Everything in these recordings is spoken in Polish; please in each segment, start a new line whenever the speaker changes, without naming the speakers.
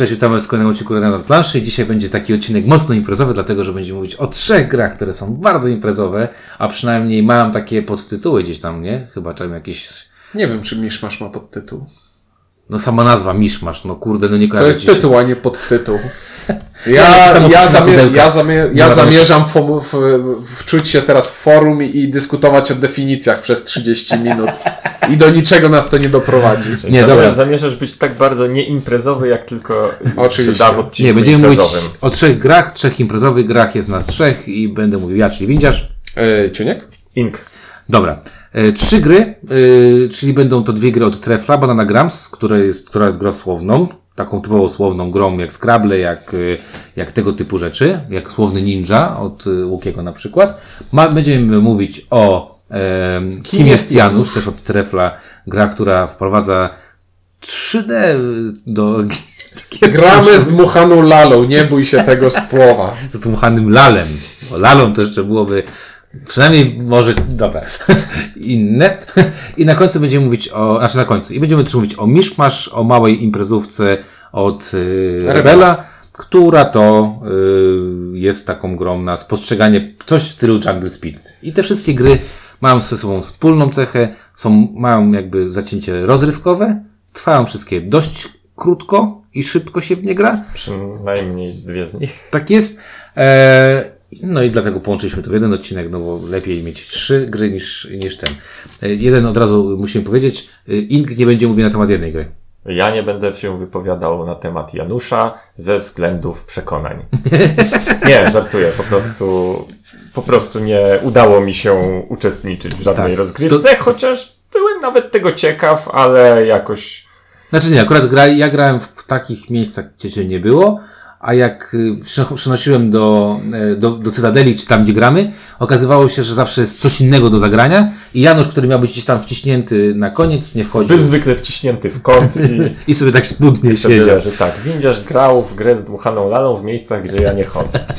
Cześć, witamy w kolejnym odcinku Renata od planszy i dzisiaj będzie taki odcinek mocno imprezowy, dlatego że będziemy mówić o trzech grach, które są bardzo imprezowe, a przynajmniej mam takie podtytuły gdzieś tam, nie? Chyba tam jakieś,
Nie wiem, czy Miszmasz ma podtytuł.
no sama nazwa, Miszmasz, no kurde, no nie
To
kojarzę
jest
ci się.
tytuł, a nie podtytuł. Ja, ja,
opisy
zamie,
pudełka.
ja, zamie, ja zamierzam w, w, wczuć się teraz w forum i, i dyskutować o definicjach przez 30 minut. I do niczego nas to nie doprowadzi.
Nie, dobra.
Zamierzasz być tak bardzo nieimprezowy, jak tylko
Oczywiście.
się da w odcinku
Nie, będziemy mówić
imprezowym.
o trzech grach, trzech imprezowych grach, jest nas trzech i będę mówił ja, czyli Windziarz.
E, Ciuniek?
Ink.
Dobra. E, trzy gry, e, czyli będą to dwie gry od Trefla, Banana Grams, która jest, która jest grą słowną, taką typowo słowną grą jak Scrabble, jak, e, jak tego typu rzeczy, jak Słowny Ninja od e, Łukiego na przykład. Ma, będziemy mówić o e, Kim, jest Janusz, też od Trefla, gra, która wprowadza 3D do
Gramy z dmuchaną lalą, nie bój się tego słowa.
z dmuchanym lalem. Bo lalą to jeszcze byłoby przynajmniej może, dobra, inne. I na końcu będziemy mówić o, znaczy na końcu, i będziemy też mówić o Miszmasz, o małej imprezówce od y, Rebela, która to y, jest taką grą na spostrzeganie coś w stylu Jungle Speed. I te wszystkie gry mają ze sobą wspólną cechę, są, mają jakby zacięcie rozrywkowe, trwają wszystkie dość krótko i szybko się w nie gra.
Przynajmniej dwie z nich.
Tak jest. E, no i dlatego połączyliśmy to w jeden odcinek, no bo lepiej mieć trzy gry niż, niż ten. E, jeden od razu musimy powiedzieć, e, Ink nie będzie mówił na temat jednej gry.
Ja nie będę się wypowiadał na temat Janusza ze względów przekonań. Nie, żartuję, po prostu, po prostu nie udało mi się uczestniczyć w żadnej
Tak,
rozgrywce, chociaż byłem nawet tego ciekaw, ale jakoś
Znaczy nie, akurat gra, ja grałem w takich miejscach, gdzie cię nie było, a jak y, przynosiłem do, e, do, do Cytadeli, czy tam, gdzie gramy, okazywało się, że zawsze jest coś innego do zagrania i Janusz, który miał być gdzieś tam wciśnięty na koniec, nie wchodził.
był zwykle wciśnięty w kąt i
I sobie tak smutnie siedział.
Że tak, windziarz grał w grę z dmuchaną lalą w miejscach, gdzie ja nie chodzę.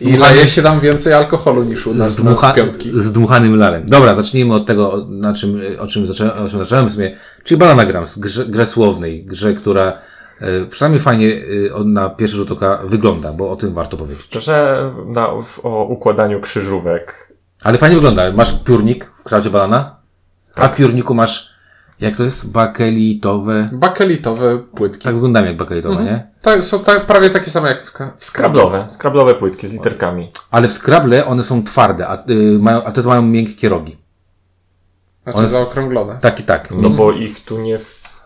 I leje się tam więcej alkoholu niż u nas
z,
na
dmucha,
piątki.
z dmuchanym lalem. Dobra, zacznijmy od tego, o- na czym, o czym zacząłem, o czym zacząłem w sumie, czyli Banana Grams, grze, grze słownej, grze, która przynajmniej fajnie e, on na pierwszy rzut oka wygląda, bo o tym warto powiedzieć.
Że na, o układaniu krzyżówek.
Ale fajnie wygląda. Masz piórnik w kształcie banana, a w piórniku masz, jak to jest, bakelitowe,
Bakelitowe płytki.
tak wyglądają jak bakelitowe,
Mhm.
nie?
Tak, są tak, prawie takie same jak w, w.
Skrablowe, skrablowe płytki z literkami.
Ale w Scrabble one są twarde, a, y, mają, a te mają miękkie rogi.
Znaczy
One-
zaokrąglone.
Tak i tak.
No bo ich tu nie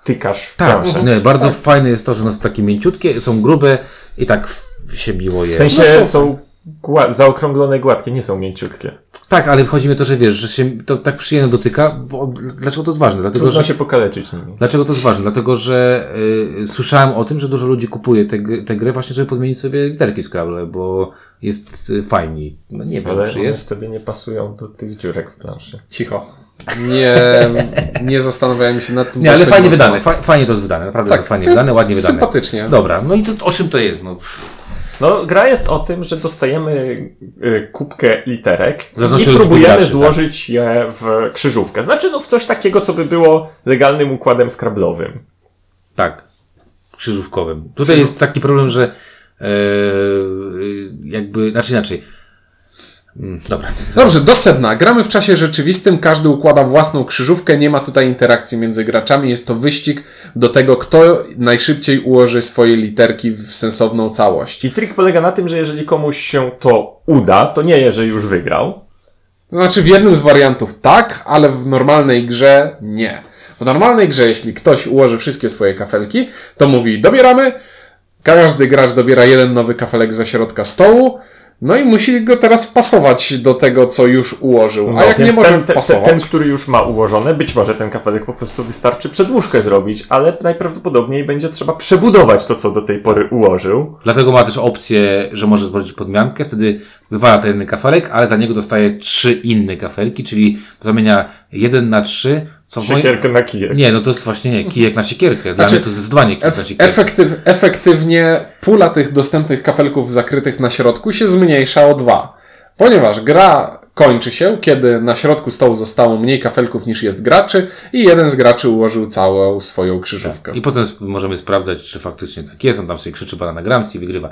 wtykasz w
Tak,
planszę.
nie, bardzo fajne jest to, że one są takie mięciutkie, są grube i tak w- się biło je.
W sensie
No są-
są gła- zaokrąglone, gładkie, nie są mięciutkie.
Tak, ale chodzi mi o to, że wiesz, że się to tak przyjemnie dotyka, bo dlaczego to jest ważne? Dlatego,
Trudno
że,
się pokaleczyć nimi.
dlaczego to jest ważne? Dlatego, że y, słyszałem o tym, że dużo ludzi kupuje tę te, te grę właśnie, żeby podmienić sobie literki z Scrabble, bo jest y, fajniej. No nie wiem,
Ale
czy jest.
wtedy nie pasują do tych dziurek w planszy.
Cicho. Nie, nie zastanawiałem się nad tym.
Nie, ale fajnie wydane, fa, fajnie to jest wydane, naprawdę to jest fajnie
Tak, jest
wydane, ładnie wydane.
Sympatycznie.
Dobra, no i to o czym to jest? No,
No, gra jest o tym, że dostajemy y, kubkę literek i próbujemy
graczy, tak.
złożyć je w krzyżówkę. Znaczy, no w coś takiego, co by było legalnym układem skrablowym.
Tak. Krzyżówkowym. Tutaj jest taki problem, że e, jakby, znaczy inaczej. Dobra.
Dobrze, do sedna. Gramy w czasie rzeczywistym, każdy układa własną krzyżówkę, nie ma tutaj interakcji między graczami, jest to wyścig do tego, kto najszybciej ułoży swoje literki w sensowną całość.
I trik polega na tym, że jeżeli komuś się to uda, to nie, że już wygrał.
Znaczy w jednym z wariantów tak, ale w normalnej grze nie. W normalnej grze, jeśli ktoś ułoży wszystkie swoje kafelki, to mówi dobieramy, każdy gracz dobiera jeden nowy kafelek ze środka stołu, no i musi go teraz wpasować do tego, co już ułożył. A
No,
jak nie może
ten, ten,
wpasować...
ten, który już ma ułożone, być może ten kafelek po prostu wystarczy przedłużkę zrobić, ale najprawdopodobniej będzie trzeba przebudować to, co do tej pory ułożył.
Dlatego ma też opcję, że może złożyć podmiankę, wtedy wywala ten jeden kafelek, ale za niego dostaje trzy inne kafelki, czyli zamienia jeden na trzy, co.
Siekierkę na kijek.
Nie, no to jest właśnie nie, kijek na siekierkę. Dla
Znaczy,
mnie to zdecydowanie kijek na siekierkę.
efektyw, efektywnie pula tych dostępnych kafelków zakrytych na środku się zmniejsza o dwa. Ponieważ gra kończy się, kiedy na środku stołu zostało mniej kafelków niż jest graczy i jeden z graczy ułożył całą swoją krzyżówkę.
I potem sp- możemy sprawdzać, czy faktycznie tak jest. On tam sobie krzyczy pana na Grams i wygrywa.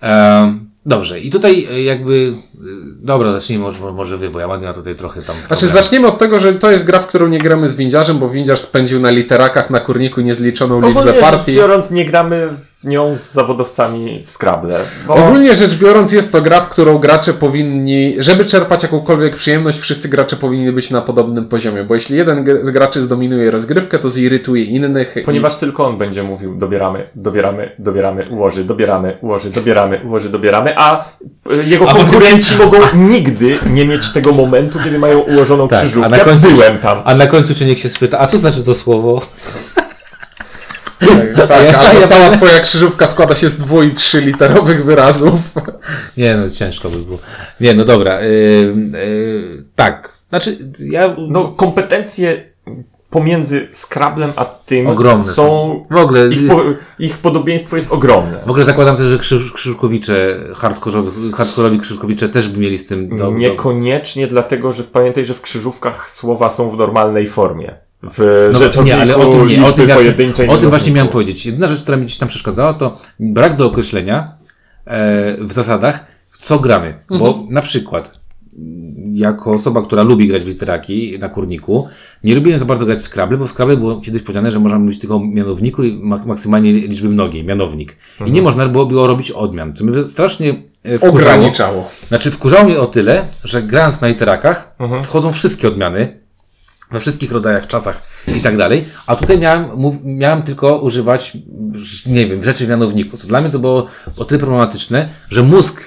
Ehm, dobrze, i tutaj e, jakby. E, Dobra, zacznijmy może, może wy, bo ja mam ja tutaj trochę tam.
Znaczy,
problem.
zaczniemy od tego, że to jest gra, w którą nie gramy z windziarzem, bo windziarz spędził na literakach na kurniku niezliczoną liczbę
Ogólnie
partii.
rzecz biorąc, nie gramy w nią z zawodowcami w Scrabble. Bo
Ogólnie rzecz biorąc, jest to gra, w którą gracze powinni, żeby czerpać jakąkolwiek przyjemność, wszyscy gracze powinni być na podobnym poziomie, bo jeśli jeden z graczy zdominuje rozgrywkę, to zirytuje innych.
Ponieważ tylko on będzie mówił, dobieramy, dobieramy, dobieramy, ułoży, dobieramy, ułoży, dobieramy, ułoży, dobieramy, a y, jego
A
konkurenci mogą nigdy nie mieć tego momentu, kiedy mają ułożoną
Tak,
krzyżówkę.
a na końcu,
Byłem tam.
A na końcu cię niech się spyta, a co znaczy to słowo?
Tak, tak,
Ja-
albo
ja-
cała twoja krzyżówka składa się z dwu i trzy literowych wyrazów.
Nie, no ciężko by było. Nie, no dobra. Yy, yy, tak. Znaczy, ja.
No, kompetencje pomiędzy Scrabblem a tym
Ogromne
są...
są. W ogóle.
Ich, po, ich podobieństwo jest ogromne.
W ogóle zakładam też, że krzyż, krzyżkowicze, hardkorowi, krzyżkowicze też by mieli z tym do, do,
Niekoniecznie dlatego, że pamiętaj, że w krzyżówkach słowa są w normalnej formie. W
No,
rzeczowniku
nie, ale o tym, nie, o tym, właśnie, o tym właśnie miałem powiedzieć. Jedyna rzecz, która mi gdzieś tam przeszkadzała, to brak do określenia e, w zasadach, co gramy. Bo
Mhm.
na przykład, jako osoba, która lubi grać w literaki na kurniku, nie lubiłem za bardzo grać w Scrabble, bo w Scrabble było kiedyś powiedziane, że można mówić tylko o mianowniku i mak- maksymalnie liczby mnogiej, mianownik. I
Mhm.
nie można było, było robić odmian, co mnie strasznie e, wkurzało.
Ograniczało.
Znaczy, wkurzało mnie o tyle, że grając na literakach,
Mhm.
wchodzą wszystkie odmiany, we wszystkich rodzajach, czasach i tak dalej, a tutaj miałem, mów, miałem tylko używać, nie wiem, rzeczy w mianowniku, co dla mnie to było o tyle problematyczne, że mózg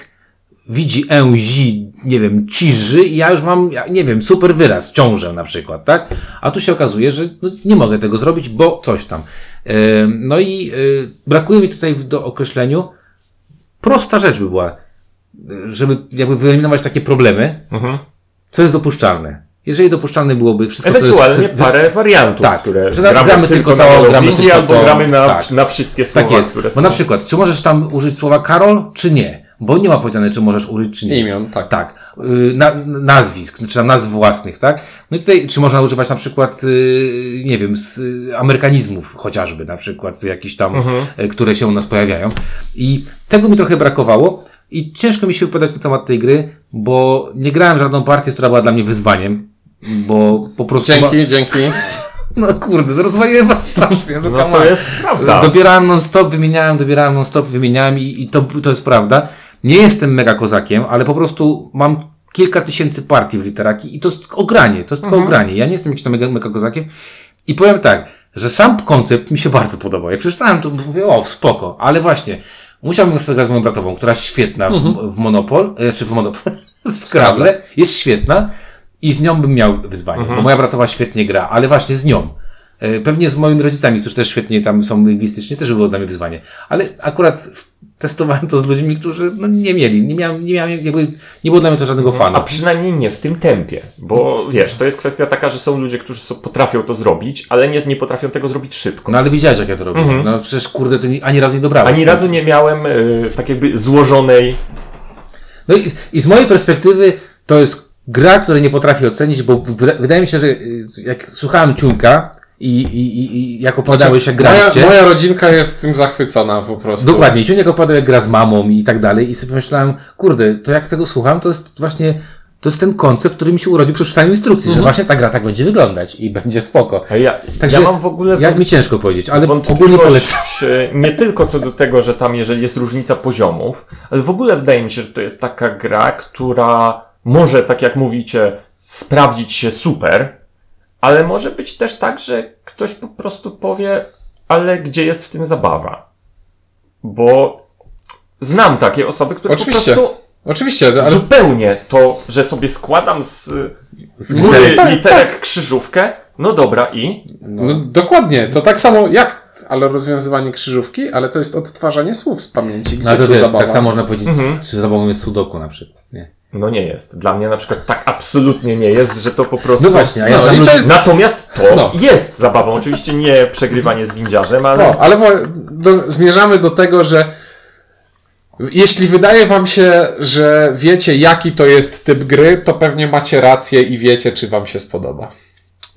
widzi ę, zi, nie wiem, ciży i ja już mam, nie wiem, super wyraz, ciążę na przykład, tak? A tu się okazuje, że no, nie mogę tego zrobić, bo coś tam. Ym, No i y, brakuje mi tutaj w do określeniu, prosta rzecz by była, y, żeby jakby wyeliminować takie problemy,
Mhm.
co jest dopuszczalne. Jeżeli dopuszczalne byłoby wszystko, co
Ewentualnie
jest...
parę wariantów,
Tak,
które
że
gramy,
gramy
tylko,
tylko
na
to, gramy tylko
albo
to.
gramy na,
Tak.
na wszystkie słowa,
Tak jest.
które
Bo
są.
na przykład, czy możesz tam użyć słowa Karol, czy nie? Bo nie ma powiedziane, czy możesz użyć, czy nie.
Imion, tak.
Tak. Y, Na, nazwisk, czy tam nazw własnych, tak? No i tutaj, czy można używać na przykład, y, nie wiem, z y, amerykanizmów chociażby, na przykład jakichś tam, y, które się u nas pojawiają. I tego mi trochę brakowało. I ciężko mi się wypowiadać na temat tej gry, bo nie grałem w żadną partię, która była dla mnie wyzwaniem, bo po prostu...
Dzięki, dzięki.
No kurde, rozwaliłem was strasznie.
No to jest prawda.
Dobierałem non-stop, wymieniałem, dobierałem non-stop, wymieniałem i, i to, to jest prawda. Nie jestem mega kozakiem, ale po prostu mam kilka tysięcy partii w literaki i to jest ogranie, to jest tylko ogranie. Ja nie jestem jakimś tam mega, mega kozakiem. I powiem tak, że sam koncept mi się bardzo podobał. Jak przeczytałem, to mówię, o, spoko, ale właśnie, musiałbym już grać z moją bratową, która jest świetna w, w Monopol, e, czy w Monopol, w Scrabble, jest świetna i z nią bym miał wyzwanie, bo moja bratowa świetnie gra, ale właśnie z nią. E, Pewnie z moimi rodzicami, którzy też świetnie tam są lingwistycznie, też by było dla mnie wyzwanie. Ale akurat testowałem to z ludźmi, którzy no, nie mieli, nie miałem, nie miałem, jakby, nie było dla mnie to żadnego
A
fanu.
przynajmniej nie w tym tempie, bo wiesz, to jest kwestia taka, że są ludzie, którzy potrafią to zrobić, ale nie, nie potrafią tego zrobić szybko.
No ale widziałeś, jak ja to robię. No przecież kurde, ty ni- ani razu nie dobrałeś.
Ani razu nie miałem y, tak jakby złożonej
No i, i z mojej perspektywy to jest gra, której nie potrafię ocenić, bo wyda- wydaje mi się, że y, jak słuchałem Ciunka i, i, i, jak opowiadałeś, jak graliście...
Moja, moja rodzinka jest tym zachwycona po prostu.
Dokładnie, Ciuniek opowiadał jak gra z mamą i tak dalej i sobie pomyślałem, kurde, to jak tego słucham, to jest właśnie, to jest ten koncept, który mi się urodził przy czytaniu instrukcji, że właśnie ta gra tak będzie wyglądać i będzie spoko.
A ja,
Także
ja mam w ogóle
Jak mi ciężko powiedzieć, ale ogólnie polecam.
e, nie tylko co do tego, że tam jeżeli jest różnica poziomów, ale w ogóle wydaje mi się, że to jest taka gra, która może, tak jak mówicie, sprawdzić się super, ale może być też tak, że ktoś po prostu powie, ale gdzie jest w tym zabawa? Bo znam takie osoby, które
Oczywiście.
po prostu
Oczywiście, ale
zupełnie to, że sobie składam z, z góry
literek.
Tak,
literek krzyżówkę, no dobra i?
no, dokładnie, to tak samo jak ale rozwiązywanie krzyżówki, ale to jest odtwarzanie słów z pamięci, gdzie
No to
tu
wiesz,
zabawa.
tak samo można powiedzieć,
Mhm.
czy zabawą jest sudoku na przykład. Nie.
No nie jest. Dla mnie na przykład tak absolutnie nie jest, że to po prostu...
No właśnie, a ja
No
znam ludzi...
jest-
Natomiast to
No.
jest zabawą. Oczywiście nie przegrywanie z windziarzem, ale...
No, ale do, zmierzamy do tego, że Jeśli wydaje wam się, że wiecie, jaki to jest typ gry, to pewnie macie rację i wiecie, czy wam się spodoba.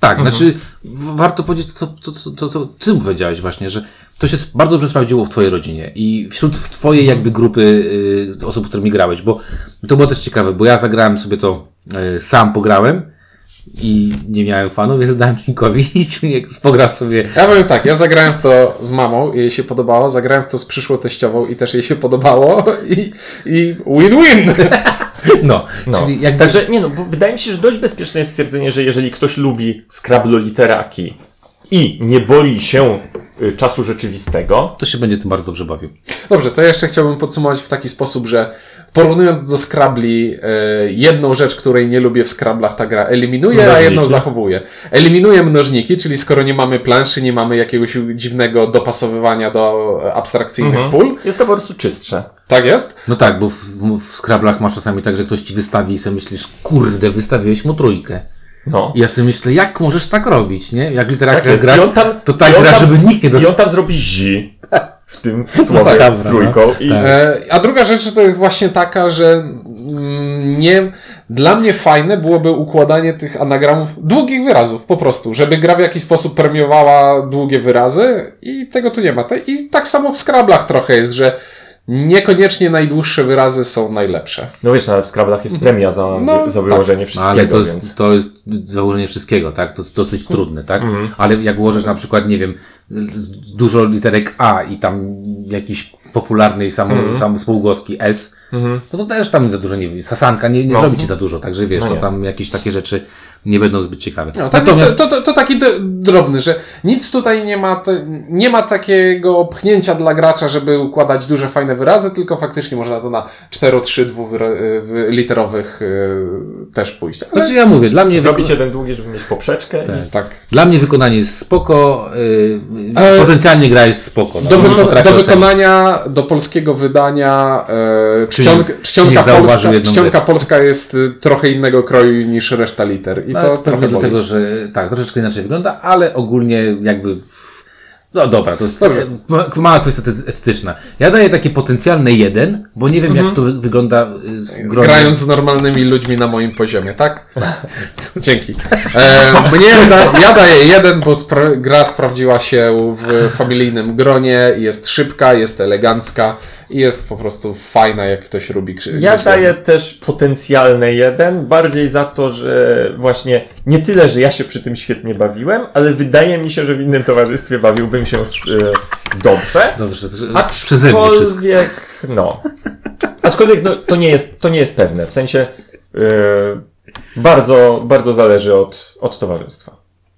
Tak, znaczy w- warto powiedzieć to, co, co, co, co ty powiedziałeś właśnie, że to się bardzo dobrze sprawdziło w twojej rodzinie i wśród twojej jakby grupy y, osób, z którymi grałeś, bo to było też ciekawe, bo ja zagrałem sobie to y, sam pograłem i nie miałem fanów, więc dałem Ciunkowi i Ciuniek pograł sobie.
Ja powiem tak, ja zagrałem w to z mamą i jej się podobało, zagrałem w to z przyszłą teściową i też jej się podobało i, i win-win.
No,
No.
czyli jakby
Także nie no, bo wydaje mi się, że dość bezpieczne jest stwierdzenie, że jeżeli ktoś lubi Scrabble literaki i nie boi się y, czasu rzeczywistego,
to się będzie tym bardzo dobrze bawił.
Dobrze, to jeszcze chciałbym podsumować w taki sposób, że porównując do Scrabli, e, jedną rzecz, której nie lubię w Scrablach ta gra eliminuje, a
Mnożniki.
jedną zachowuje. Eliminuje mnożniki, czyli skoro nie mamy planszy, nie mamy jakiegoś dziwnego dopasowywania do abstrakcyjnych
mhm,
pól.
jest to po prostu czystsze.
Tak jest?
No tak, bo w, w Scrablach masz czasami tak, że ktoś ci wystawi i sobie myślisz, kurde, wystawiłeś mu trójkę.
No.
I ja sobie myślę, jak możesz tak robić, nie? Jak literaka
Tak
gra, to tak gra,
tam-
żeby nikt nie
I on
dostał.
tam zrobi zi w tym słowie
tak,
z
dobra,
trójką.
no.
I
Tak.
E, a druga rzecz to jest właśnie taka, że mm, nie, dla mnie fajne byłoby układanie tych anagramów długich wyrazów, po prostu, żeby gra w jakiś sposób premiowała długie wyrazy i tego tu nie ma. I tak samo w Scrablach trochę jest, że niekoniecznie najdłuższe wyrazy są najlepsze.
No wiesz, nawet w Scrabblach jest premia za,
No,
za
tak.
wyłożenie
No,
wszystkiego,
ale to
więc...
jest, to jest założenie wszystkiego, tak? To jest dosyć trudne, tak?
Mhm.
Ale jak ułożysz na przykład, nie wiem, dużo literek A i tam jakiś popularnej sam,
Mhm.
sam spółgłoski S, no to też tam za dużo nie Sasanka nie, nie
No.
zrobi ci za dużo, także wiesz,
No
to tam jakieś takie rzeczy nie będą zbyt ciekawe.
No, tak
Natomiast
to, to, to taki drobny, że nic tutaj nie ma, te, nie ma takiego pchnięcia dla gracza, żeby układać duże, fajne wyrazy, tylko faktycznie można to na 4-3 dwuliterowych y, też pójść. Ale,
Znaczy ja mówię, dla mnie,
Zrobić
wyko-
jeden długi, żeby mieć poprzeczkę. I...
tak.
dla mnie wykonanie jest spoko, yy,
E,
potencjalnie gra jest spoko. No,
Do, wyko- do
ocenić.
Do polskiego wydania e, czcionka,
zauważył
polska, czcionka polska jest y, trochę innego kroju niż reszta liter. I
No,
to trochę
dlatego, że tak, troszeczkę inaczej wygląda, ale ogólnie jakby. No dobra, to jest
Dobrze.
ma- mała kwestia estet- estetyczna. Ja daję takie potencjalne jeden, bo nie wiem jak to wy- wygląda y, gronie.
Mhm. Grając z normalnymi ludźmi na moim poziomie, tak? Dzięki. E, mnie da, ja daję jeden, bo spra- gra sprawdziła się w familijnym gronie, jest szybka, jest elegancka i jest po prostu fajna, jak ktoś lubi krzy-
Ja daję też potencjalny jeden, bardziej za to, że właśnie nie tyle, że ja się przy tym świetnie bawiłem, ale wydaje mi się, że w innym towarzystwie bawiłbym się e, dobrze.
Dobrze, to, przeze mnie wszystko.
Aczkolwiek, no. Aczkolwiek no, to, nie jest, to nie jest pewne. W sensie e, bardzo, bardzo zależy od, od towarzystwa.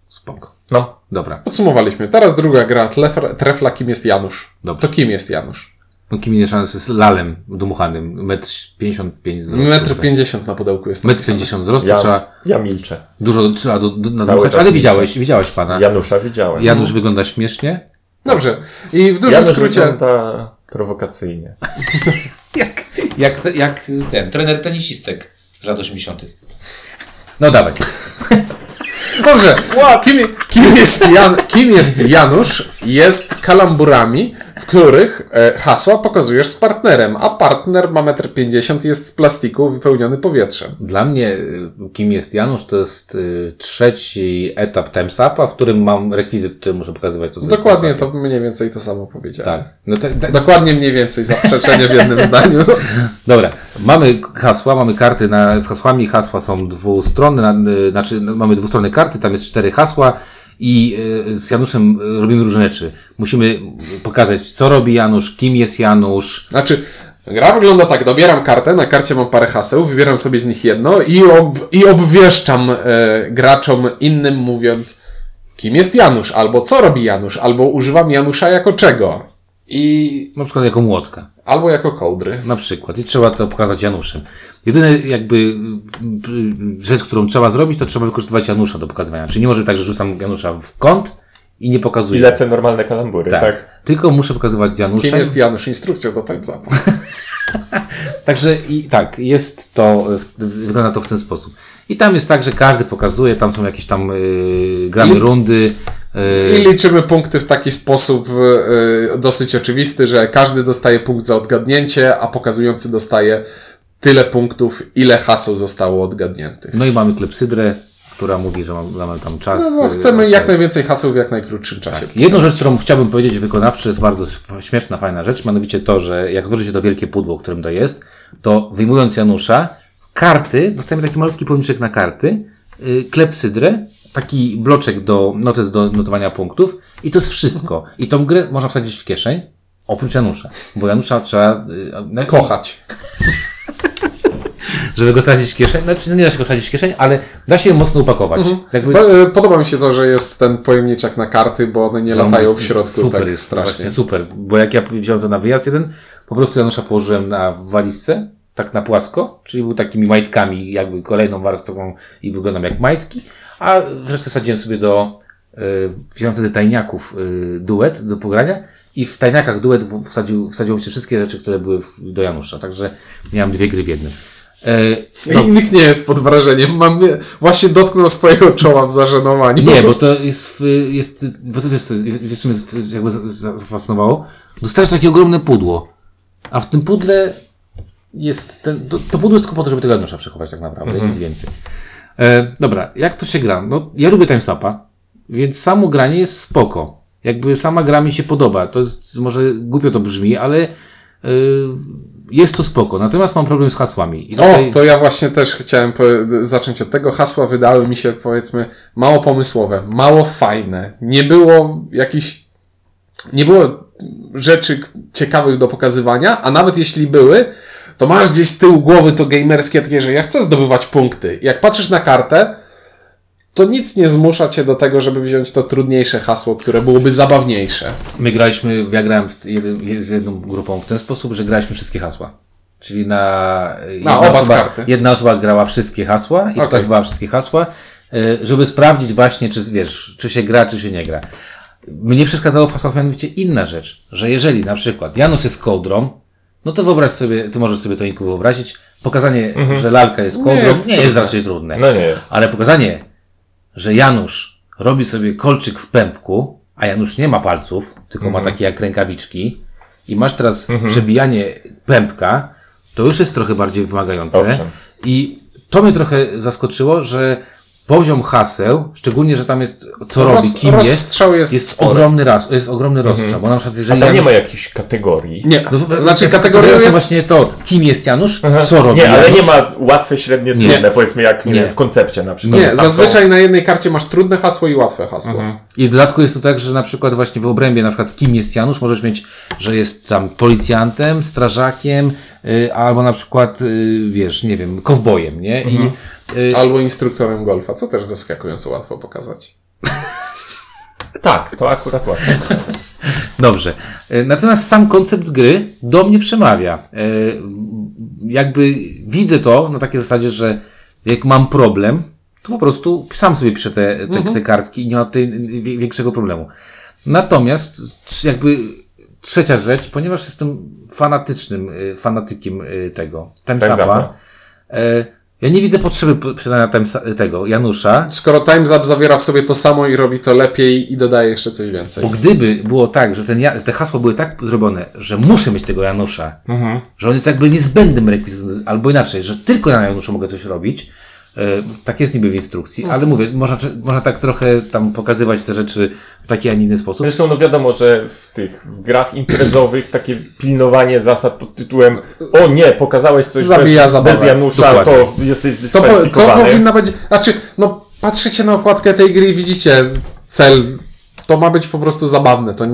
Spoko.
No.
Dobra.
Podsumowaliśmy. Teraz druga gra, Tlef- Trefla, kim jest Janusz?
Dobrze.
To kim jest Janusz?
No, Kimi Nieszans jest lalem dmuchanym, metr 55 wzrostu.
Metr
tak.
50 na pudełku jest
Metr
napisane.
50 wzrostu,
Ja,
trzeba
ja milczę.
dużo trzeba do, do, nadmuchać, ale
milczę.
widziałeś, widziałeś pana.
Janusza widziałem.
Janusz wygląda śmiesznie.
Dobrze. I w dużym
Janusz
skrócie...
wygląda prowokacyjnie.
Jak, jak, jak ten, trener tenisistek z lat 80. No dawaj.
Dobrze, kim, kim, jest Jan, kim jest Janusz? Jest kalamburami, w których e, hasła pokazujesz z partnerem, a partner ma 1,50 m i jest z plastiku wypełniony powietrzem.
Dla mnie, y, kim jest Janusz, to jest y, trzeci etap Time's Upa, w którym mam rekwizyt, który muszę pokazywać. To, co
Dokładnie to mniej więcej to samo powiedziałem.
Tak. No tak, tak.
Dokładnie mniej więcej zaprzeczenie w jednym zdaniu.
Dobra, mamy hasła, mamy karty na, z hasłami. Hasła są dwustronne, na, znaczy no, mamy dwustronne karty, tam jest cztery hasła i y, z Januszem y, robimy różne rzeczy. Musimy pokazać, co robi Janusz, kim jest Janusz.
Znaczy, gra wygląda tak, dobieram kartę, na karcie mam parę haseł, wybieram sobie z nich jedno i, ob, i obwieszczam e, graczom innym mówiąc, kim jest Janusz, albo co robi Janusz, albo używam Janusza jako czego. I
Na przykład jako młotka.
albo jako kołdry.
Na przykład. I trzeba to pokazać Januszem. Jedyne jakby y, rzecz, którą trzeba zrobić, to trzeba wykorzystywać Janusza do pokazywania. Czyli nie może być tak, że rzucam Janusza w kąt i nie
I
pokazuję.
lecę normalne kalambury, tak?
tak. Tylko muszę pokazywać z Januszem.
Kim jest Janusz? Instrukcją do Time's Upa.
Także i tak, jest to, wygląda to w ten sposób. I tam jest tak, że każdy pokazuje, tam są jakieś tam yy, gramy
I-
rundy,
I liczymy punkty w taki sposób e, dosyć oczywisty, że każdy dostaje punkt za odgadnięcie, a pokazujący dostaje tyle punktów, ile haseł zostało odgadniętych.
No i mamy klepsydrę, która mówi, że mamy, tam czas.
No, no,
yy,
chcemy
tak.
jak najwięcej haseł w jak najkrótszym czasie.
Jedną rzecz, którą chciałbym powiedzieć wykonawczy, jest bardzo śmieszna, fajna rzecz, mianowicie to, że jak się to wielkie pudło, którym to jest, to wyjmując Janusza, karty, dostajemy taki malutki pojemniczek na karty, yy, klepsydrę, taki bloczek do, notes do notowania punktów i to jest wszystko. I tą grę można wsadzić w kieszeń, oprócz Janusza, bo Janusza trzeba... Yy,
Kochać.
żeby go wsadzić w kieszeń, znaczy no nie da się go wsadzić w kieszeń, ale da się je mocno upakować. Jakby,
Bo, e, Podoba mi się to, że jest ten pojemniczek na karty, bo one nie
Są-
latają w środku
super
tak
jest,
strasznie.
Właśnie, super, bo jak ja wziąłem to na wyjazd jeden, po prostu Janusza położyłem na walizce, tak na płasko, czyli był takimi majtkami, jakby kolejną warstwą i wyglądam jak majtki, a resztę sadziłem sobie do, y, wziąłem wtedy tajniaków y, duet do pogrania i w tajniakach duet wsadził, wsadziło się wszystkie rzeczy, które były w, do Janusza, także miałem dwie gry w jednym. E,
No. Nikt nie jest pod wrażeniem. Mam, właśnie dotknął swojego czoła w zażenowaniu.
Nie, bo to jest, jest bo to wiesz, mnie z- jakby za- za- zafascynowało? Dostajesz takie ogromne pudło, a w tym pudle jest ten, to, to pudło jest tylko po to, żeby tego Janusza przechować tak naprawdę, nic więcej. E, dobra, jak to się gra? No, ja lubię timesapa, więc samo granie jest spoko. Jakby sama gra mi się podoba. To jest, może głupio to brzmi, ale e, jest to spoko. Natomiast mam problem z hasłami. I
O, to ja właśnie też chciałem zacząć od tego. Hasła wydały mi się, powiedzmy, mało pomysłowe, mało fajne. Nie było jakichś, nie było rzeczy ciekawych do pokazywania, a nawet jeśli były, to masz gdzieś z tyłu głowy to gamerskie takie, że ja chcę zdobywać punkty. Jak patrzysz na kartę, to nic nie zmusza cię do tego, żeby wziąć to trudniejsze hasło, które byłoby zabawniejsze.
My graliśmy, ja grałem jeden, z jedną grupą w ten sposób, że graliśmy wszystkie hasła. Czyli na, jedna,
oba z
osoba, jedna osoba grała wszystkie hasła i
Okej.
pokazywała wszystkie hasła, y, żeby sprawdzić właśnie, czy wiesz, czy się gra, czy się nie gra. Mnie przeszkadzało w hasłach mianowicie inna rzecz, że jeżeli na przykład Janusz jest kołdrą, no to wyobraź sobie, ty możesz sobie to Inku wyobrazić, pokazanie, że lalka jest kołdrą nie
jest
jest,
trudne.
raczej trudne.
No nie jest.
Ale pokazanie, że Janusz robi sobie kolczyk w pępku, a Janusz nie ma palców, tylko
Mhm.
ma takie jak rękawiczki i masz teraz przebijanie pępka, to już jest trochę bardziej wymagające.
Owszem.
I to mnie trochę zaskoczyło, że poziom haseł, szczególnie, że tam jest co
Roz-
robi, kim jest,
rozstrzał jest
jest ogromny, raz, jest ogromny rozstrzał, bo na przykład jeżeli
A tam nie
Janusz-
ma jakichś kategorii.
Nie,
no, to-
znaczy
to
jest...
właśnie to, kim jest Janusz, co robi
Nie, ale
Janusz.
nie ma łatwe, średnie,
Nie.
trudne, powiedzmy jak nie.
Nie.
wiem, w koncepcie na przykład.
Nie,
Tam są-
zazwyczaj na jednej karcie masz trudne hasło i łatwe hasło.
I w dodatku jest to tak, że na przykład właśnie w obrębie, na przykład kim jest Janusz, możesz mieć, że jest tam policjantem, strażakiem, y, albo na przykład, y, wiesz, nie wiem, kowbojem, nie? I y,
Albo instruktorem golfa, co też zaskakująco łatwo pokazać.
Tak, to akurat łatwo pokazać.
dobrze. Y, Natomiast sam koncept gry do mnie przemawia. Y, Jakby widzę to na takiej zasadzie, że jak mam problem, to po prostu sam sobie piszę te, te, te kartki i nie ma tutaj większego problemu. Natomiast jakby trzecia rzecz, ponieważ jestem fanatycznym y, fanatykiem y, tego Timesapa,
Timesapa.
e, ja nie widzę potrzeby przydania tego Janusza,
Skoro Time's Up zawiera w sobie to samo i robi to lepiej i dodaje jeszcze coś więcej.
bo gdyby było tak, że ten, te hasła były tak zrobione, że muszę mieć tego Janusza, że on jest jakby niezbędnym rekwizytem, albo inaczej, że tylko na Januszu mogę coś robić, tak jest niby w instrukcji, ale mówię, można, można tak trochę tam pokazywać te rzeczy w taki, a nie inny sposób.
Zresztą no wiadomo, że w tych w grach imprezowych takie pilnowanie zasad pod tytułem o nie, pokazałeś coś
Zabija
bez,
zabawę.
bez Janusza,
Dokładnie.
to jesteś
To, po, to
dyskwalifikowany.
powinna być. Znaczy, no patrzycie na okładkę tej gry i widzicie cel. To ma być po prostu zabawne. To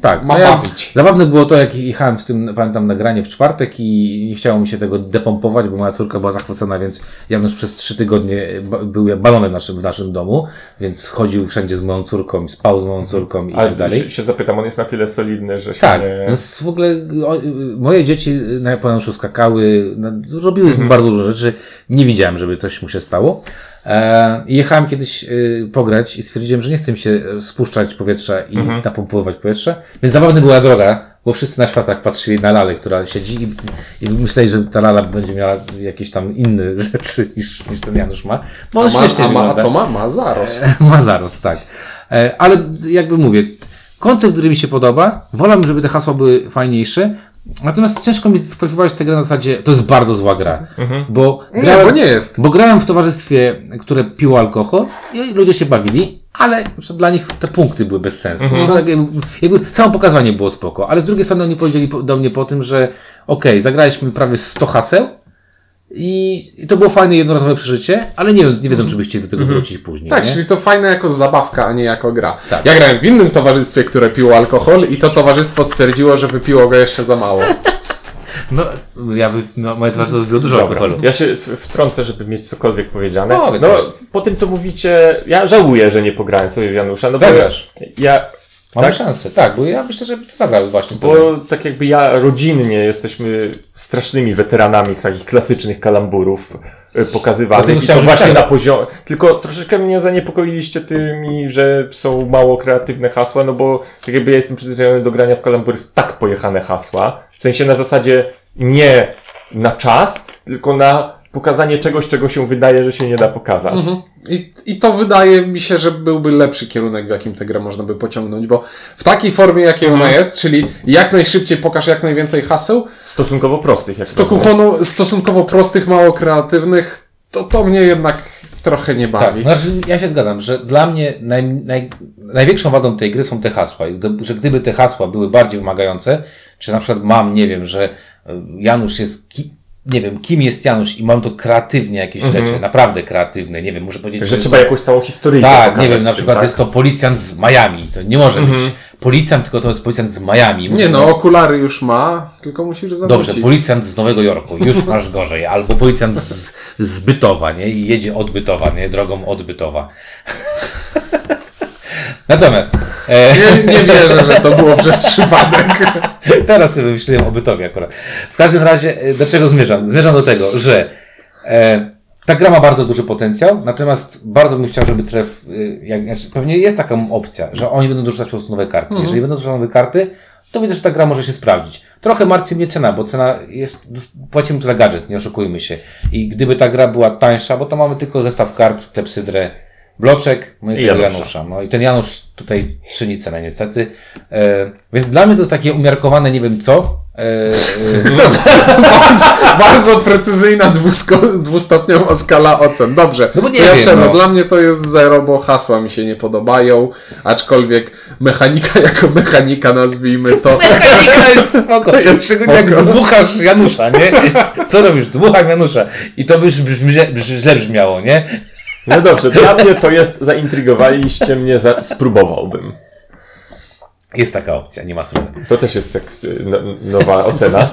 Tak,
ma
no ja-
bawić.
Zabawne było to, jak jechałem z tym, pamiętam, nagranie w czwartek i nie chciało mi się tego depompować, bo moja córka była zachwycona, więc Janusz przez trzy tygodnie był balonem naszym, w naszym domu, więc chodził wszędzie z moją córką, spał z moją córką i
Ale
tak dalej.
się, się zapytam, on jest na tyle solidny, że się
Tak,
nie...
no jest w ogóle o, y, moje dzieci na po Januszu skakały, no, robiły bardzo dużo rzeczy, nie widziałem, żeby coś mu się stało. E, i jechałem kiedyś y, pograć i stwierdziłem, że nie chcę mi się spuszczać powietrza i napompowywać powietrze, więc zabawna była droga, bo wszyscy na światach patrzyli na lalę, która siedzi i, i myśleli, że ta lala będzie miała jakieś tam inne rzeczy niż, niż ten Janusz ma. Bo on
A, ma, a, ma, a co ma? Ma zarost.
Ma zarost, tak. E, Ale jakby mówię, koncept, który mi się podoba, wolałbym, żeby te hasła były fajniejsze, natomiast ciężko mi skwalifikować tę grę na zasadzie, to jest bardzo zła gra, bo,
Nie,
grałem,
bo nie jest.
bo grałem w towarzystwie, które piło alkohol i ludzie się bawili, ale dla nich te punkty były bez sensu. To jakby, jakby samo pokazanie było spoko, ale z drugiej strony oni powiedzieli po- do mnie po tym, że okej, zagraliśmy prawie 100 haseł, i to było fajne jednorazowe przeżycie, ale nie, nie wiedzą, czy byście chcieli do tego wrócić później.
Tak,
nie?
czyli to fajne jako zabawka, a nie jako gra.
Tak.
Ja grałem w innym towarzystwie, które piło alkohol i to towarzystwo stwierdziło, że wypiło go jeszcze za mało.
No, ja by, no, moje towarzystwo by było dużo
Dobra,
alkoholu.
ja się wtrącę, żeby mieć cokolwiek powiedziane.
No,
No, po tym co mówicie, ja żałuję, że nie pograłem sobie w Janusza. No
Zagrasz.
Ja,
Mamy
tak,
szansę, tak, bo ja myślę, że to zagrały właśnie z tobą.
bo tak jakby ja rodzinnie jesteśmy strasznymi weteranami takich klasycznych kalamburów
Dlatego
pokazywanych.
Chciałem,
właśnie na poziomie. Tylko troszeczkę mnie zaniepokoiliście tymi, że są mało kreatywne hasła, no bo tak jakby ja jestem przyzwyczajony do grania w kalambury w tak pojechane hasła. W sensie na zasadzie nie na czas, tylko na pokazanie czegoś, czego się wydaje, że się nie da pokazać.
Mhm. I, I to wydaje mi się, że byłby lepszy kierunek, w jakim tę grę można by pociągnąć, bo w takiej formie, jakiej ona jest, czyli jak najszybciej pokaż jak najwięcej haseł,
Stosunkowo prostych, jak
stosunkowo, stosunkowo prostych, mało kreatywnych, to to mnie jednak trochę nie
Tak,
bawi.
znaczy ja się zgadzam, że dla mnie naj, naj, największą wadą tej gry są te hasła. Że gdyby te hasła były bardziej wymagające, czy na przykład mam, nie wiem, że e, Janusz jest, ki, nie wiem, kim jest Janusz i mam to kreatywnie jakieś rzeczy, naprawdę kreatywne, nie wiem, muszę powiedzieć,
Że trzeba jakąś całą historię
Tak, nie wiem, na
tym,
przykład
tak?
jest to policjant z Miami. To nie może być policjant, tylko to jest policjant z Miami.
Nie no, okulary już ma, tylko musisz zawrócić.
Dobrze, policjant z Nowego Jorku, już masz gorzej. Albo policjant z, z Bytowa, nie? I jedzie od Bytowa, nie? Drogą od Bytowa. Natomiast, e,
Nie, nie wierzę, że to było przez przypadek.
teraz sobie myślałem o Bytowie akurat. W każdym razie, e, do czego zmierzam? Zmierzam do tego, że e, ta gra ma bardzo duży potencjał, natomiast bardzo bym chciał, żeby tref, e, jak, znaczy, pewnie jest taka opcja, że oni będą dorzucać po prostu nowe karty. Jeżeli będą dorzucać nowe karty, to widzę, że ta gra może się sprawdzić. Trochę martwi mnie cena, bo cena jest, płacimy tu za gadżet, nie oszukujmy się. I gdyby ta gra była tańsza, bo to mamy tylko zestaw kart, klepsydrę, bloczek, no i,
I
tego
Janusza.
Janusza. No i ten Janusz tutaj czyni cenę niestety. E, więc dla mnie to jest takie umiarkowane nie wiem co. E, e,
bardzo, bardzo precyzyjna dwusko- dwustopniowa skala ocen. Dobrze.
No bo nie
ja
wiem,
przerwę.
no.
Dla mnie to jest zero, bo hasła mi się nie podobają, aczkolwiek mechanika jako mechanika nazwijmy to.
Mechanika jest spoko.
Jest
Szczególnie jak
spoko.
dmuchasz Janusza, nie? Co robisz? Dmucham Janusza. I to by już brzmi, źle brzmiało, nie?
No dobrze, dla mnie to jest, zaintrygowaliście mnie, za, spróbowałbym.
Jest taka opcja, nie ma sprawy.
To też jest tak, no, nowa ocena.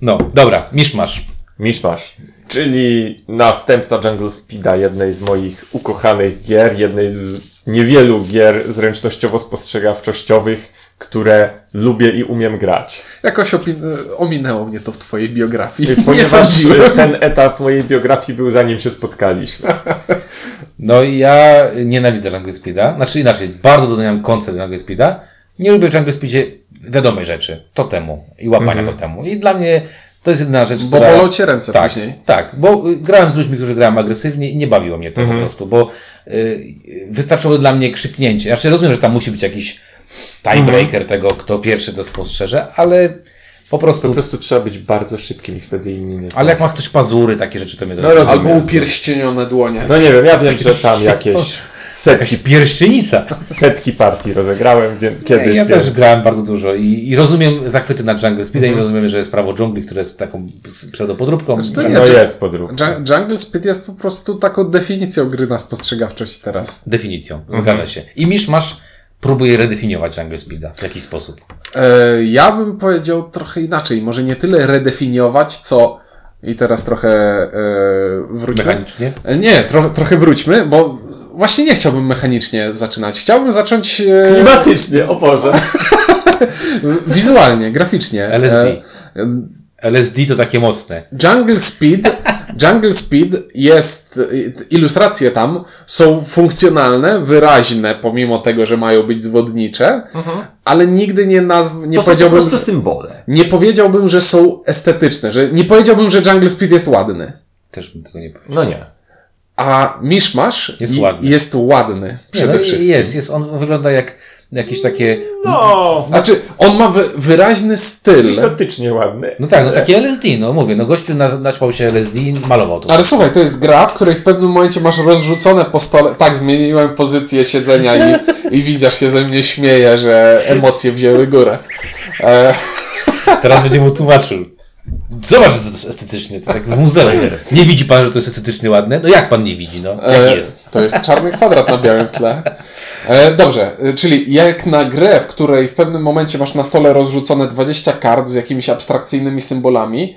No, dobra, miszmasz.
Miszmasz. Czyli następca Jungle Speeda, jednej z moich ukochanych gier, jednej z niewielu gier zręcznościowo-spostrzegawczościowych, które lubię i umiem grać.
Jakoś ominęło mnie to w twojej biografii. nie
Ponieważ
sądziłem.
ten etap mojej biografii był zanim się spotkaliśmy.
No i ja nienawidzę Jungle Speeda. Znaczy inaczej, bardzo doceniam koncept Jungle Speeda. Nie lubię w Jungle Speedzie wiadomej rzeczy. Totemu i łapania totemu. I dla mnie to jest jedyna rzecz,
Bo
która...
bolą cię ręce
tak,
później.
Tak, bo y, grałem z ludźmi, którzy grałem agresywnie i nie bawiło mnie to po prostu, bo y, wystarczyło dla mnie krzyknięcie. Znaczy rozumiem, że tam musi być jakiś tiebreaker tego, kto pierwszy co spostrzeże, ale po prostu...
Po prostu trzeba być bardzo szybkim i wtedy inni nie
Ale jak ma ktoś pazury, takie rzeczy, to mnie
No rozumiem.
Albo upierścienione dłonie.
No nie wiem, ja wiem, że tam jakieś setki,
pierścienica.
setki partii rozegrałem więc, kiedyś,
Nie, ja
więc...
też grałem bardzo dużo i, i rozumiem zachwyty nad Jungle Speedem i rozumiem, że jest prawo dżungli, które jest taką pseudopodróbką.
Znaczy to
No jest podrób.
Dża- Jungle Speed jest po prostu taką definicją gry na spostrzegawczość teraz.
Definicją, zgadza się. I Misz masz próbuje redefiniować Jungle Speeda w jakiś sposób.
E, ja bym powiedział trochę inaczej. Może nie tyle redefiniować, co. I teraz trochę e, wróćmy.
Mechanicznie.
E, Nie, tro, trochę wróćmy, bo właśnie nie chciałbym mechanicznie zaczynać. Chciałbym zacząć e,
Klimatycznie, o Boże.
wizualnie, graficznie.
LSD.
E,
LSD to takie mocne.
Jungle Speed Jungle Speed jest, ilustracje tam są funkcjonalne, wyraźne, pomimo tego, że mają być zwodnicze, ale nigdy nie nazw, nie
To są po
powiedziałbym,
prostu symbole.
nie powiedziałbym, że są estetyczne, że nie powiedziałbym, że Jungle Speed jest ładny.
Też bym tego nie powiedział.
No nie.
A Mishmash
Jest ładny.
jest ładny
Nie,
przede
no,
wszystkim.
jest, jest. On wygląda jak jakieś takie...
No,
Znaczy, on ma wy, wyraźny styl.
psychotycznie ładny.
No tak, no takie LSD, no mówię, no gościu na- naćpał się LSD malował to.
Ale słuchaj, to jest gra, w której w pewnym momencie masz rozrzucone po stole. Tak, zmieniłem pozycję siedzenia i, i widzisz się ze mnie śmieje, że emocje wzięły górę. E,
Teraz będzie mu tłumaczył. Zobacz, że to jest estetycznie, to tak w muzeum. Nie widzi pan, że to jest estetycznie ładne? No jak pan nie widzi, no? Jak
e,
jest?
To jest czarny kwadrat na białym tle. E, dobrze, e, czyli jak na grę, w której w pewnym momencie masz na stole rozrzucone 20 kart z jakimiś abstrakcyjnymi symbolami,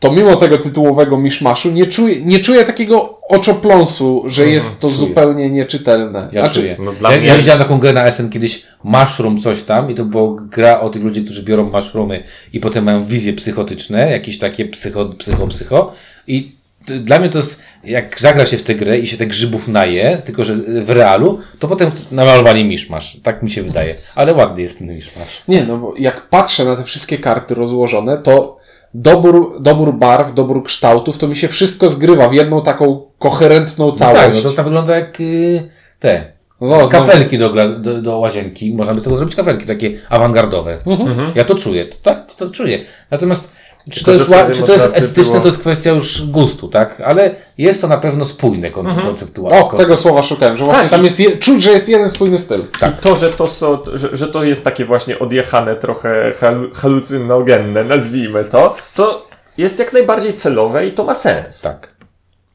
to mimo tego tytułowego miszmaszu nie czuję, nie czuję takiego oczopląsu, że jest to
Mhm, czuję.
zupełnie nieczytelne.
Ja
Znaczy,
czuję.
no dla
ja,
mnie-
ja widziałem taką grę na SN kiedyś, Mushroom coś tam i to była gra o tych ludzi, którzy biorą mushroomy i potem mają wizje psychotyczne, jakieś takie psycho, psycho, psycho i dla mnie to jest, jak zagra się w tę grę i się te grzybów naje, tylko że w realu, to potem namalowali miszmasz. Tak mi się wydaje. Ale ładny jest ten miszmasz.
Nie, no bo jak patrzę na te wszystkie karty rozłożone, to dobór, dobór barw, dobór kształtów, to mi się wszystko zgrywa w jedną taką koherentną
No tak,
całość.
no to, to wygląda jak y, te
No,
kafelki do, do, do łazienki. Można by z tego zrobić kafelki takie awangardowe.
Mhm.
Ja to czuję. To, tak, to, to czuję. Natomiast czy to jest, czy to jest estetyczne,
było-
to jest kwestia już gustu, tak? Ale jest to na pewno spójne kon-
Mhm.
konceptualnie.
O, tego słowa szukałem, że właśnie
Tak,
tam jest, je, czuć, że jest jeden spójny styl.
Tak.
I to, że to, są, że, że to jest takie właśnie odjechane, trochę halu, halucynogenne, nazwijmy to, to jest jak najbardziej celowe i to ma sens.
Tak.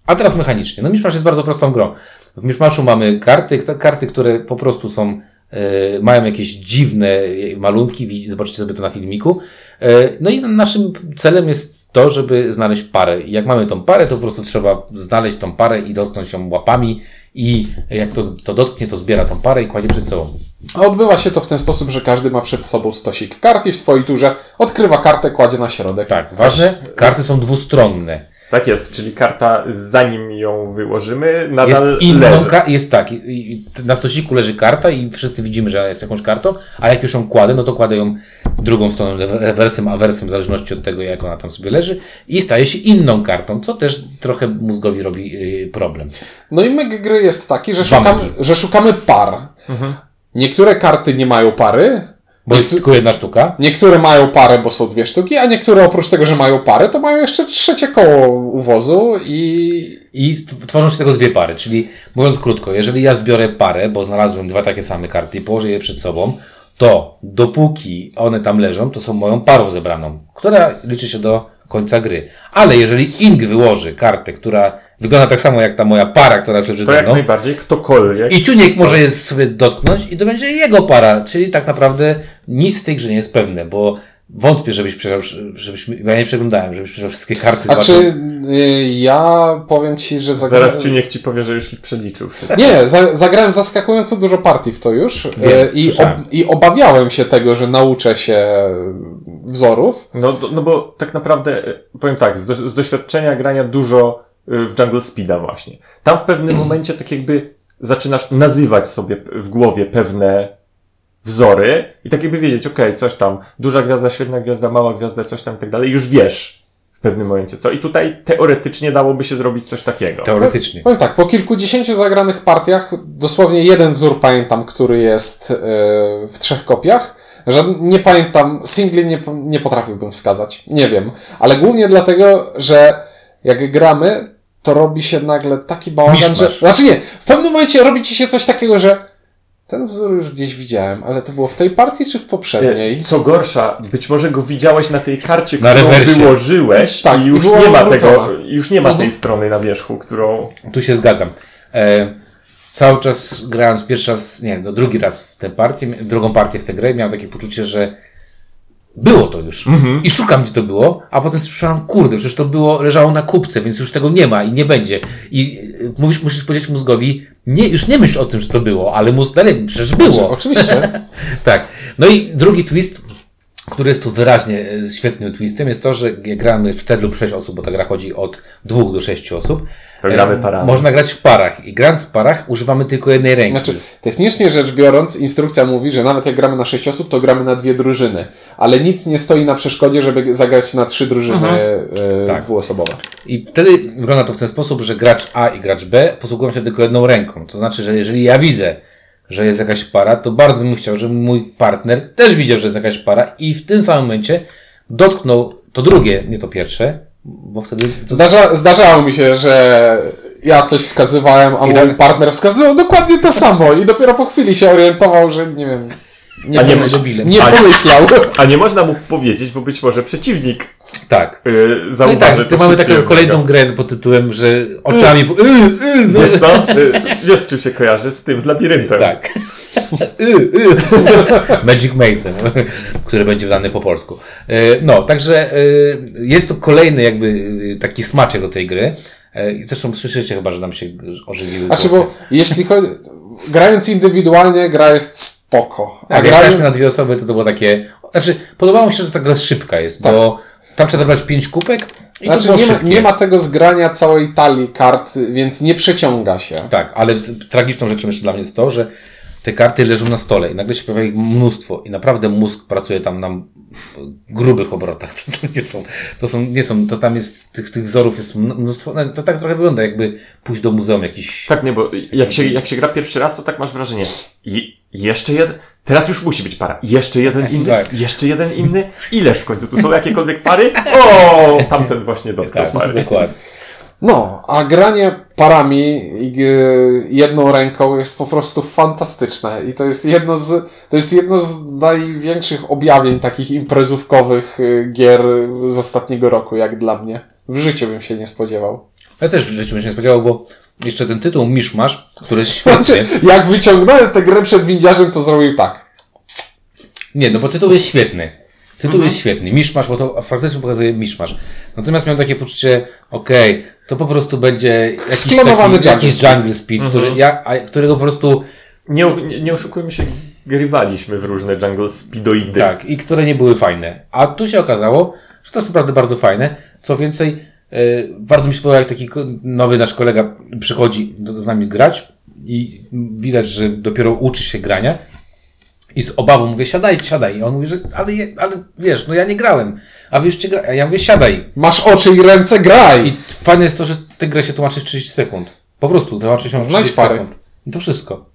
A teraz mechanicznie. No Mishmash jest bardzo prostą grą. W Mishmashu mamy karty, karty, które po prostu są, mają jakieś dziwne e, malunki, zobaczycie sobie to na filmiku. E, no i naszym celem jest to, żeby znaleźć parę. Jak mamy tą parę, to po prostu trzeba znaleźć tą parę i dotknąć ją łapami i jak to, to dotknie, to zbiera tą parę i kładzie przed sobą.
A odbywa się to w ten sposób, że każdy ma przed sobą stosik kart i w swojej turze odkrywa kartę, kładzie na środek.
Tak, ważne, karty są dwustronne.
Tak jest, czyli karta zanim ją wyłożymy,
Jest
nadal
inną,
leży.
ka- jest tak, na stosiku leży karta i wszyscy widzimy, że jest jakąś kartą, a jak już ją kładę, no to kładę ją drugą stroną, rewersem, awersem, w zależności od tego, jak ona tam sobie leży i staje się inną kartą, co też trochę mózgowi robi yy, problem.
No i myk gry jest taki, że
myki.
że szukamy par. Niektóre karty nie mają pary,
Bo jest tylko jedna sztuka.
niektóre mają parę, bo są dwie sztuki, a niektóre oprócz tego, że mają parę, to mają jeszcze trzecie koło uwozu i
I tworzą się tego dwie pary, czyli mówiąc krótko, jeżeli ja zbiorę parę, bo znalazłem dwa takie same karty i położę je przed sobą, to dopóki one tam leżą, to są moją parą zebraną, która liczy się do końca gry. Ale jeżeli Ing wyłoży kartę, która wygląda tak samo jak ta moja para, która leży
To jak
mną,
najbardziej ktokolwiek.
i Ciuniek może je sobie dotknąć i to będzie jego para, czyli tak naprawdę nic w tej grze nie jest pewne, bo wątpię, żebyś przejrzał, żebyś, bo ja nie przeglądałem, żebyś przejrzał wszystkie karty.
A
zobaczył.
czy y, ja powiem ci, że zagra...
Zaraz ci niech ci powie, że już przeliczył wszystko.
Nie, za, zagrałem zaskakująco dużo partii w to już
Wiem,
y, i,
słyszałem.
ob, i obawiałem się tego, że nauczę się wzorów.
No, do- no bo tak naprawdę, e, powiem tak, z, do, z doświadczenia grania dużo y, w Jungle Speeda właśnie. Tam w pewnym momencie tak jakby zaczynasz nazywać sobie w głowie pewne wzory i tak jakby wiedzieć, okej, coś tam, duża gwiazda, średnia gwiazda, mała gwiazda, coś tam i tak dalej, już wiesz w pewnym momencie co. I tutaj teoretycznie dałoby się zrobić coś takiego.
Teoretycznie.
Powiem tak, po kilkudziesięciu zagranych partiach dosłownie jeden wzór pamiętam, który jest y, w trzech kopiach. Że nie pamiętam, singli nie, nie potrafiłbym wskazać. Nie wiem. Ale głównie dlatego, że jak gramy, to robi się nagle taki bałagan,
Miszmasz.
że... Znaczy nie, w pewnym momencie robi ci się coś takiego, że ten wzór już gdzieś widziałem, ale to było w tej partii czy w poprzedniej?
E, Co gorsza, być może go widziałeś na tej karcie,
Na
którą
rewersie.
wyłożyłeś
Tak,
i już nie ma
odwrócona.
tego, już nie ma
Mhm.
tej strony na wierzchu, którą...
Tu się zgadzam. E, cały czas grając pierwszy raz, nie, no drugi raz w tę partię, drugą partię w tę grę, miałem takie poczucie, że było to już. I szukam, gdzie to było, a potem słyszałem, kurde, przecież to było, leżało na kubce, więc już tego nie ma i nie będzie. I e, mówisz, musisz powiedzieć mózgowi, nie, już nie myśl o tym, że to było, ale mózg dalej, przecież było.
Oczywiście.
tak. No i drugi twist, który jest tu wyraźnie e, świetnym twistem, jest to, że gramy w 4 lub 6 osób, bo ta gra chodzi od 2 do 6 osób,
To
e,
gramy parami.
Można grać w parach i grając w parach używamy tylko jednej ręki.
Znaczy, technicznie rzecz biorąc, instrukcja mówi, że nawet jak gramy na 6 osób, to gramy na dwie drużyny. Ale nic nie stoi na przeszkodzie, żeby zagrać na trzy drużyny e,
Tak.
dwuosobowe.
I wtedy wygląda to w ten sposób, że gracz A i gracz B posługują się tylko jedną ręką. To znaczy, że jeżeli ja widzę, że jest jakaś para, to bardzo bym chciał, żeby mój partner też widział, że jest jakaś para i w tym samym momencie dotknął to drugie, nie to pierwsze, bo wtedy
Zdarza, zdarzało mi się, że ja coś wskazywałem, a mój
tak-
partner wskazywał dokładnie to samo i dopiero po chwili się orientował, że nie wiem, nie,
A nie
pomyśl,
debilem.
nie pomyślał.
A nie można mu powiedzieć, bo być może przeciwnik
tak.
yy,
No i
zauważy
tak,
to
mamy taką kolejną grę pod tytułem, że oczami... y, y, no,
Wiesz co? Yy, wiesz, czym się kojarzy? Z tym, z labiryntem.
Tak. Y. Magic Maze, który będzie wydany po polsku. No, także jest to kolejny jakby taki smaczek do tej gry. Zresztą słyszycie chyba, że nam się ożywiły
Znaczy, bo jeśli chodzi, grając indywidualnie, gra jest spoko. A
Jak
grając,
na dwie osoby, to to było takie... Znaczy, podobało mi się, że ta gra szybka jest, bo tam trzeba zabrać pięć kubek i
znaczy nie, ma, nie ma tego zgrania całej talii kart, więc nie przeciąga się.
Tak, ale tragiczną rzeczą jeszcze dla mnie jest to, że te karty leżą na stole i nagle się pojawia ich mnóstwo i naprawdę mózg pracuje tam na grubych obrotach. To, to nie są, to są, nie są, to tam jest, tych, tych wzorów jest mn- mnóstwo, no, to tak trochę wygląda jakby pójść do muzeum jakiś,
Tak, nie, bo jak się, jak się gra pierwszy raz, to tak masz wrażenie. I jeszcze jeden. Teraz już musi być para. Jeszcze jeden inny.
Tak.
Jeszcze jeden inny. Ileż w końcu tu są jakiekolwiek pary? O, tamten właśnie dotknął
tak,
pary.
dokładnie.
No, a granie parami i g- jedną ręką jest po prostu fantastyczne i to jest jedno z, to jest jedno z największych objawień takich imprezówkowych y, gier z ostatniego roku, jak dla mnie. W życiu bym się nie spodziewał.
Ja też w życiu bym się nie spodziewał, bo jeszcze ten tytuł Miszmasz, który jest
Znaczy,
świetny.
jak wyciągnąłem tę grę przed windziarzem, to zrobił tak.
Nie, no bo tytuł jest świetny. Tytuł jest świetny. Miszmasz, bo to faktycznie pokazuje miszmasz. Natomiast miałem takie poczucie, okej, to po prostu będzie jakiś, taki,
Jungle
jakiś jungle speed, który, ja, a, którego po prostu
Nie, nie, nie oszukujmy się, grywaliśmy w różne jungle speedoidy.
Tak, i które nie były fajne. A tu się okazało, że to jest naprawdę bardzo fajne. Co więcej, yy, bardzo mi się podoba, jak taki nowy nasz kolega przychodzi do, z nami grać i widać, że dopiero uczy się grania. I z obawą mówię, siadaj, siadaj. I on mówi, że ale, je, ale wiesz, no ja nie grałem. A wy już cię gra... A ja mówię, siadaj.
Masz oczy i ręce, graj!
I fajne jest to, że tę grę się tłumaczy w 30 sekund. Po prostu tłumaczy się w
Znajdź
30
pary.
sekund. I to wszystko.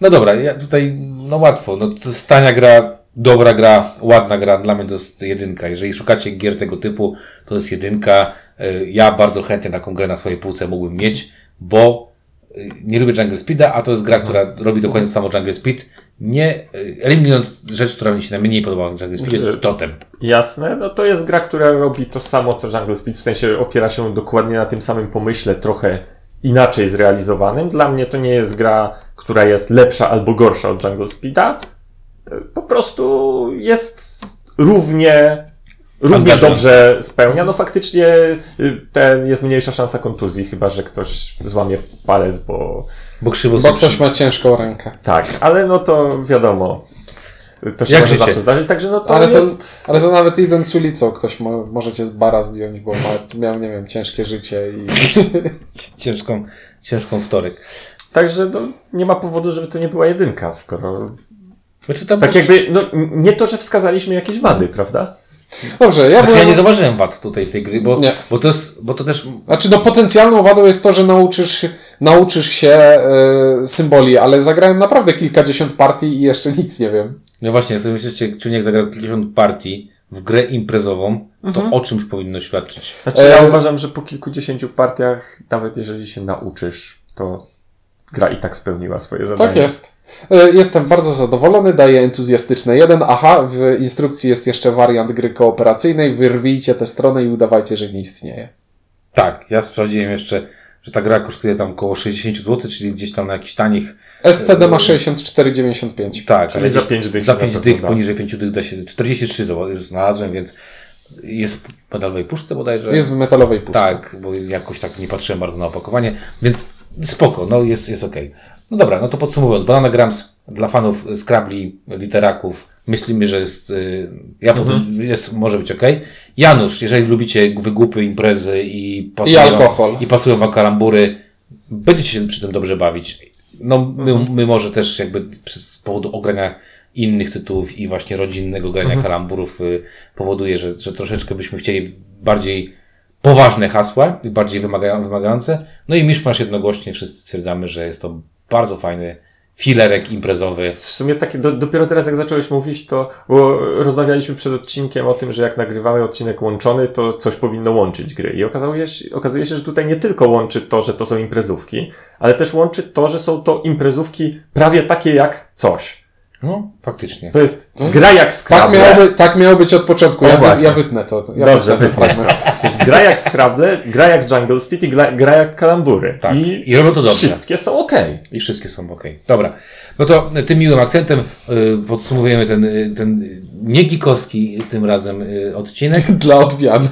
No dobra, ja tutaj, no łatwo. No, to jest tania gra, dobra gra, ładna gra. Dla mnie to jest jedynka. Jeżeli szukacie gier tego typu, to jest jedynka. Y, Ja bardzo chętnie taką grę na swojej półce mógłbym mieć, bo nie lubię Jungle Speeda, a to jest gra, która robi dokładnie to samo Jungle Speed. Nie y, eliminując rzecz, która mi się najmniej podobała w Jungle Speedzie, to jest totem.
Jasne, no to jest gra, która robi to samo co Jungle Speed, w sensie opiera się dokładnie na tym samym pomyśle, trochę inaczej zrealizowanym. Dla mnie to nie jest gra, która jest lepsza albo gorsza od Jungle Speeda. Po prostu jest równie, równie dobrze spełnia. No faktycznie y, ten jest mniejsza szansa kontuzji, chyba że ktoś złamie palec, bo
Bo krzywo
Bo ktoś ma ciężką rękę.
tak, ale no to wiadomo. To się
Jak
może
życie.
zawsze zdarzyć, także no to
ale, to,
jest...
ale to nawet idąc ulicą ktoś mo, możecie z bara zdjąć, bo ma, miał, nie wiem, ciężkie życie i...
ciężką, ciężką wtorek.
Także no, nie ma powodu, żeby to nie była jedynka, skoro.
Znaczy, tam
Tak
też-
jakby, no nie to, że wskazaliśmy jakieś wady, prawda?
Dobrze, ja
Znaczy, ja
byłem...
nie zauważyłem wad tutaj w tej gry, bo,
Nie.
bo, to, jest, bo to też.
Znaczy, no potencjalną wadą jest to, że nauczysz, nauczysz się e, symboli, ale zagrałem naprawdę kilkadziesiąt partii i jeszcze nic nie wiem.
No właśnie, jak sobie myślicie, Czuniek zagrał kilkadziesiąt partii w grę imprezową, to o czymś powinno świadczyć.
Znaczy, ja
E,
uważam, że po kilkudziesięciu partiach, nawet jeżeli się nauczysz, to gra i tak spełniła swoje zadanie.
Tak jest. E, Jestem bardzo zadowolony, daję entuzjastyczne jeden. Aha, w instrukcji jest jeszcze wariant gry kooperacyjnej. Wyrwijcie tę stronę i udawajcie, że nie istnieje.
Tak, ja sprawdziłem jeszcze, że ta gra kosztuje tam około 60 zł, czyli gdzieś tam na jakichś tanich.
STD ma 64,95.
Tak,
Czyli
ale
za
gdzieś-
pięć dych
Za
się
5
na to
dych, poniżej 5 dych da się 43 zł już znalazłem, więc jest w medalowej puszce bodajże.
Jest w metalowej puszce.
Tak, bo jakoś tak nie patrzyłem bardzo na opakowanie, więc spoko, no jest, jest okej. No dobra, no to podsumowując, Bananagrams dla fanów Scrabli, literaków, myślimy, że jest, y, ja pod, jest może być okej. Janusz, jeżeli lubicie wygłupy, imprezy i pasują,
alkohol.
i pasują wam kalambury, będziecie się przy tym dobrze bawić. No, my, my może też jakby z powodu ogrania innych tytułów i właśnie rodzinnego grania kalamburów y, powoduje, że, że troszeczkę byśmy chcieli bardziej poważne hasła bardziej wymaga, wymagające. No i Miszmasz jednogłośnie wszyscy stwierdzamy, że jest to bardzo fajny filerek imprezowy.
W sumie takie, do, dopiero teraz jak zacząłeś mówić, to bo rozmawialiśmy przed odcinkiem o tym, że jak nagrywamy odcinek łączony, to coś powinno łączyć gry. I okazuje się, okazuje się, że tutaj nie tylko łączy to, że to są imprezówki, ale też łączy to, że są to imprezówki prawie takie jak coś.
No, faktycznie.
To jest gra jak
Tak
Scrabble.
miało, by, tak miało być od początku.
O,
Ja,
właśnie.
ja wytnę to. Ja
Dobrze,
wytnę
to. Jest gra jak Scrabble, gra jak Jungle Speed i gra, gra jak Kalambury.
Tak.
I,
I robią to dobrze.
wszystkie są okej.
I wszystkie są ok. Dobra. No to tym miłym akcentem y, podsumowujemy ten, y, ten y, nie gikowski tym razem y, odcinek.
Dla odmian.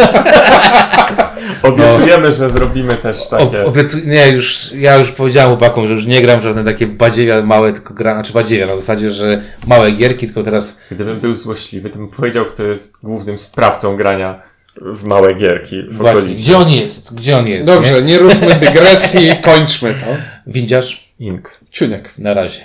Obiecujemy, że zrobimy też takie...
O, obiecu- nie, już, ja już powiedziałem chłopakom, że już nie gram w żadne takie badziewia małe, tylko gram, znaczy badziewia na zasadzie, że małe gierki, tylko teraz
Gdybym był złośliwy, to bym powiedział, kto jest głównym sprawcą grania w małe gierki w
właśnie,
okolicy.
gdzie on jest? Gdzie on jest?
Dobrze, nie róbmy dygresji, kończmy to.
Nie? Windziarz?
Ink.
Ciuniek.
Na razie.